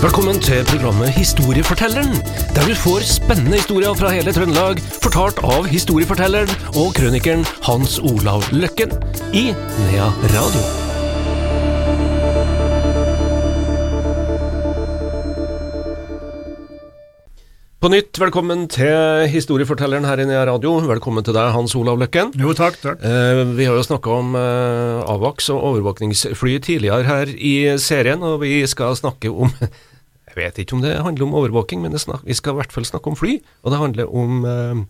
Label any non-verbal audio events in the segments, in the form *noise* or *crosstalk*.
Velkommen til programmet Historiefortelleren, der du får spennende historier fra hele Trøndelag, fortalt av historiefortelleren og krønikeren Hans Olav Løkken i Nea Radio. På nytt, velkommen til historiefortelleren her i Nea Radio. Velkommen til deg, Hans Olav Løkken. Jo, takk, takk. Eh, vi har jo snakka om eh, AVAX og overvåkningsfly tidligere her i serien, og vi skal snakke om Jeg vet ikke om det handler om overvåking, men snak, vi skal i hvert fall snakke om fly. Og det handler om eh,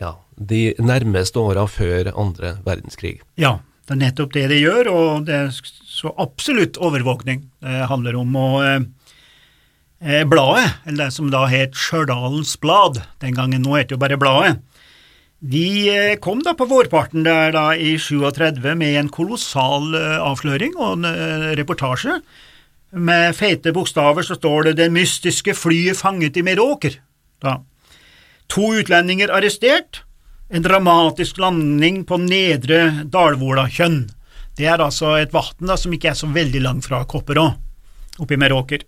ja, de nærmeste åra før andre verdenskrig. Ja, det er nettopp det det gjør, og det er så absolutt overvåkning det handler om. og eh, eh, Bladet, eller det som da het Stjørdalens Blad, den gangen nå heter jo bare Bladet, de eh, kom da på vårparten der da i 37 med en kolossal eh, avsløring og en reportasje. Med feite bokstaver så står det 'Det mystiske flyet fanget i Meråker'. Da. To utlendinger arrestert. En dramatisk landing på nedre Dalvola-kjønn. Det er altså et vann som ikke er så veldig langt fra Kopperå, oppe i Meråker.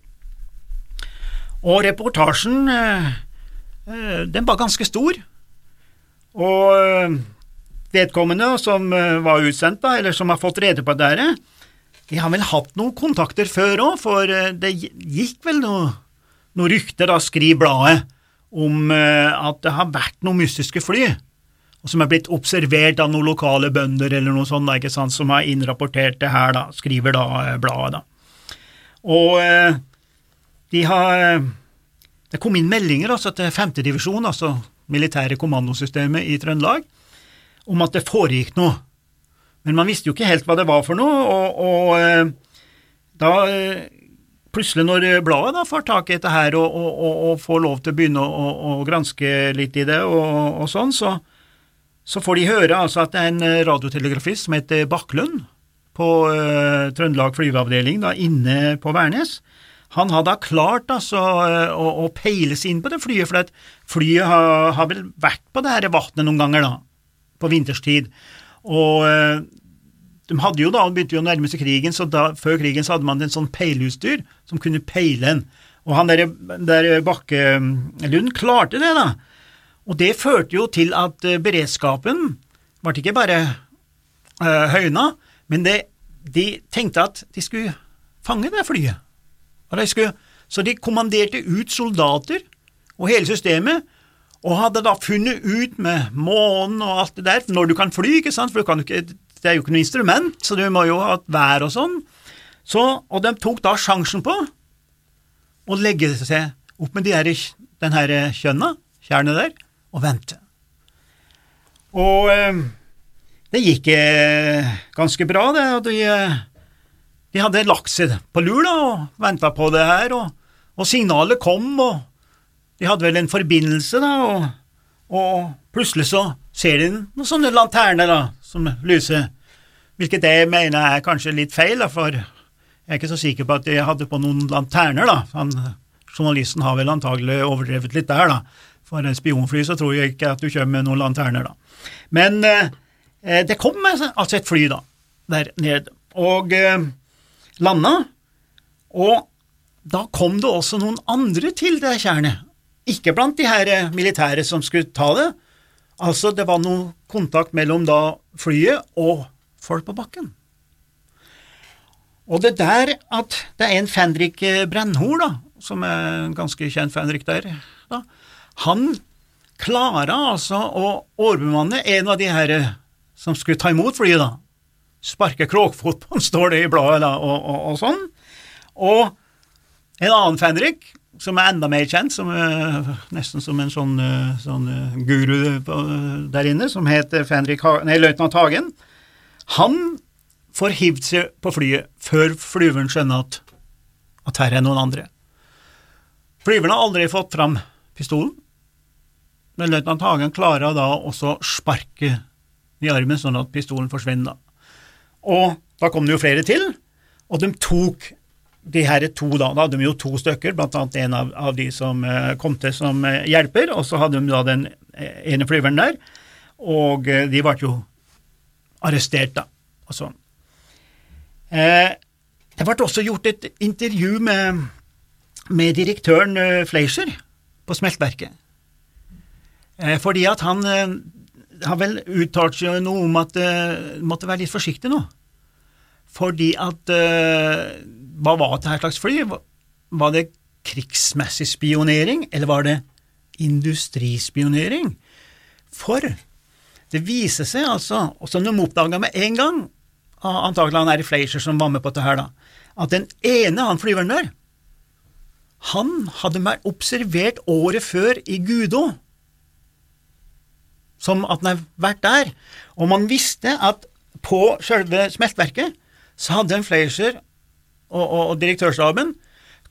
Og reportasjen, eh, eh, den var ganske stor. Og eh, vedkommende som var utsendt, da, eller som har fått rede på dette, de har vel hatt noen kontakter før òg, for eh, det gikk vel noe, noe rykter, da, skriver bladet, om eh, at det har vært noen mystiske fly, som er blitt observert av noen lokale bønder eller noe sånt, da, sant, som har innrapportert det her, da, skriver da eh, bladet, da. Og de har Det kom inn meldinger altså, til femtedivisjon, altså militære kommandosystemet i Trøndelag, om at det foregikk noe. Men man visste jo ikke helt hva det var for noe, og, og eh, da eh, plutselig når bladet da får tak i dette her og, og, og, og får lov til å begynne å, å, å granske litt i det og, sånn, så, så, får de høre altså at det er en eh, radiotelegrafist som heter Bakklund på uh, Trøndelag flyveavdeling da, inne på Værnes. Han har da klart altså, å, å peile seg inn på det flyet, for flyet har, har vel vært på det her vannet noen ganger da, på vinterstid. Og eh, de hadde jo da, begynte jo å nærme seg krigen, så da, før krigen så hadde man en sånn peilhusdyr som kunne peile en. Og han der, der Bakkelund klarte det, da. Og det førte jo til at eh, beredskapen ble ikke bare uh, høyna, men det, de tenkte at de skulle fange det flyet. De skulle, så de kommanderte ut soldater og hele systemet, og hadde da funnet ut med månen og alt det der, når du kan fly, ikke sant, for ikke, det er jo ikke noe instrument, så du må jo ha vær og sånn. Så, og de tok da sjansen på å legge seg opp med de den her kjønna, tjernet der, og vente. Og eh, det gikk eh, ganske bra, det. og de, eh, de hadde lagt seg på lur og venta på det her, og, og signalet kom, og de hadde vel en forbindelse, da, og, og plutselig så ser de noen sånne lanterner da, som lyser, hvilket jeg mener er kanskje litt feil, da, for jeg er ikke så sikker på at de hadde på noen lanterner, da. Han, journalisten har vel antagelig overdrevet litt der, da. For en spionfly så tror jeg ikke at du kommer med noen lanterner, da. Men eh, det kom altså et fly, da, der ned, og eh, landa, og da kom det også noen andre til det tjernet, ikke blant de her eh, militære som skulle ta det. Altså, det var noe kontakt mellom da flyet og folk på bakken. Og det der at det er en Fendrik Brennhor, da, som er en ganske kjent Fendrik der, da, han klarer altså å overbemanne en av de her eh, som skulle ta imot flyet, da. Sparke kråkfot på han, står det i bladet, da, og, og, og sånn. Og en annen Fenrik, som er enda mer kjent, som, uh, nesten som en sånn, uh, sånn uh, guru der inne, som heter løytnant Hagen, han får hivd seg på flyet før flyveren skjønner at, at her er noen andre. Flyveren har aldri fått fram pistolen, men løytnant Hagen klarer da også å sparke i armen sånn at pistolen forsvinner. Og da kom det jo flere til, og de tok de her to, da, da hadde de jo to stykker, annet en av, av de som eh, kom til som eh, hjelper, og så hadde de da den eh, ene flyveren der, og eh, de ble jo arrestert, da, og sånn. Eh, det ble også gjort et intervju med med direktøren eh, Fleischer på smeltverket. Eh, fordi at han eh, har vel uttalt seg noe om at uh, måtte være litt forsiktig nå. Fordi at uh, Hva var dette slags fly? Var det krigsmessig spionering, eller var det industrispionering? For det viser seg altså, og som de oppdaga med en gang, antagelig han er i Fleischer som var med på dette her, da, at den ene, han flyveren der, han hadde vært observert året før i Gudå som at han har vært der. Og man visste at på sjølve smeltverket så hadde en Fleischer og, og, og direktørstaben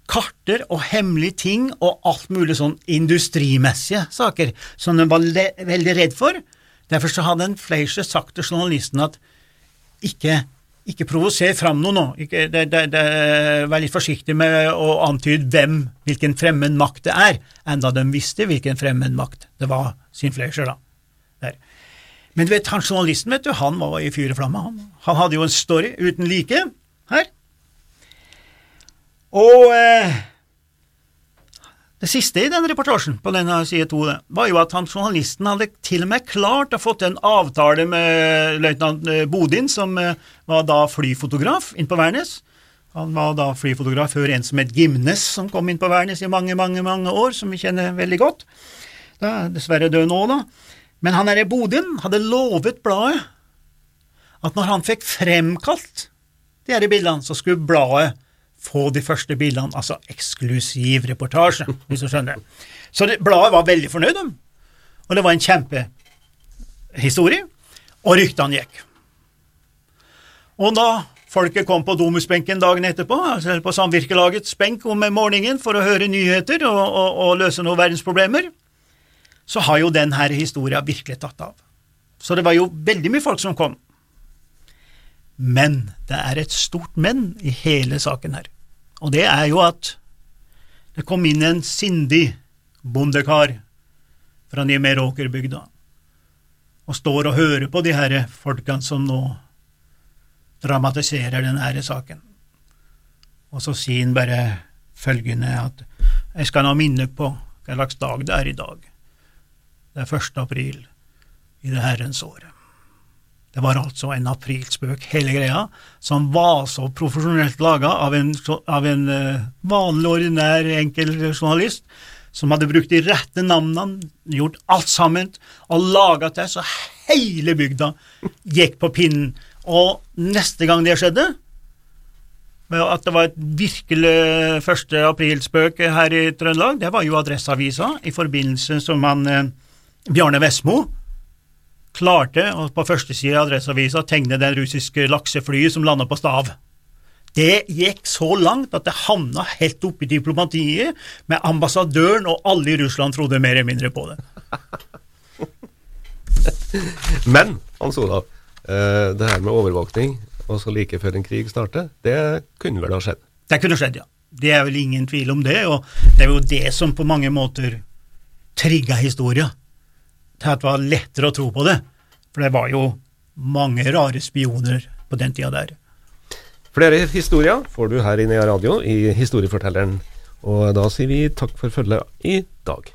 karter og hemmelige ting og alt mulig sånn industrimessige saker som de var veldig redd for. Derfor så hadde en Fleischer sagt til journalisten at ikke, ikke provoser fram noe nå, ikke, det, det, det, vær litt forsiktig med å antyde hvem, hvilken fremmed makt det er, enda de visste hvilken fremmed makt det var, sin Fleischer, da der. Men du vet, han journalisten, vet du, han var i fyr og flamme. Han. han hadde jo en story uten like her. Og eh, det siste i den reportasjen på denne side to var jo at han journalisten hadde til og med klart å fått en avtale med løytnant eh, Bodin, som eh, var da flyfotograf inn på Værnes. Han var da flyfotograf før en som het Gimnes, som kom inn på Værnes i mange, mange mange år, som vi kjenner veldig godt. Da er dessverre død nå, da. Men han derre Bodin hadde lovet bladet at når han fikk fremkalt de her bildene, så skulle bladet få de første bildene, altså eksklusiv reportasje, hvis du skjønner. Så det, bladet var veldig fornøyd, og det var en kjempehistorie, og ryktene gikk. Og da folket kom på domusbenken dagen etterpå, altså på Samvirkelagets benk om morgenen for å høre nyheter og, og, og løse noen verdensproblemer, så har jo denne historien virkelig tatt av. Så det var jo veldig mye folk som kom. Men det er et stort men i hele saken her, og det er jo at det kom inn en sindig bondekar fra Nimeråkerbygda og står og hører på de her folkene som nå dramatiserer denne saken. Og så sier han bare følgende at jeg skal nå minne på hva slags dag det er i dag. Det er 1. april i det herrens året. Det var altså en aprilspøk, hele greia, som var så profesjonelt laga av av en uh, vanlig, ordinær, enkel journalist, som hadde brukt de rette navnene, gjort alt sammen, og laga til så hele bygda gikk på pinnen. Og neste gang det skjedde, at det var et virkelig 1. aprilspøk her i Trøndelag, det var jo Adresseavisa, i forbindelse som han uh, Bjarne Vestmo klarte å på førstesida av Adresseavisa tegne den russiske lakseflyet som landa på Stav. Det gikk så langt at det havna helt oppe i diplomatiet, med ambassadøren og alle i Russland trodde mer eller mindre på det. *laughs* Men, Hans Olav, eh, det her med overvåkning, og så like før en krig starter, det kunne vel ha skjedd? Det kunne skjedd, ja. Det er vel ingen tvil om det, og det er jo det som på mange måter trigga historia til at det var lettere å tro på det. For det var jo mange rare spioner på den tida der. Flere historier får du her inne i radio i Historiefortelleren. Og da sier vi takk for følget i dag.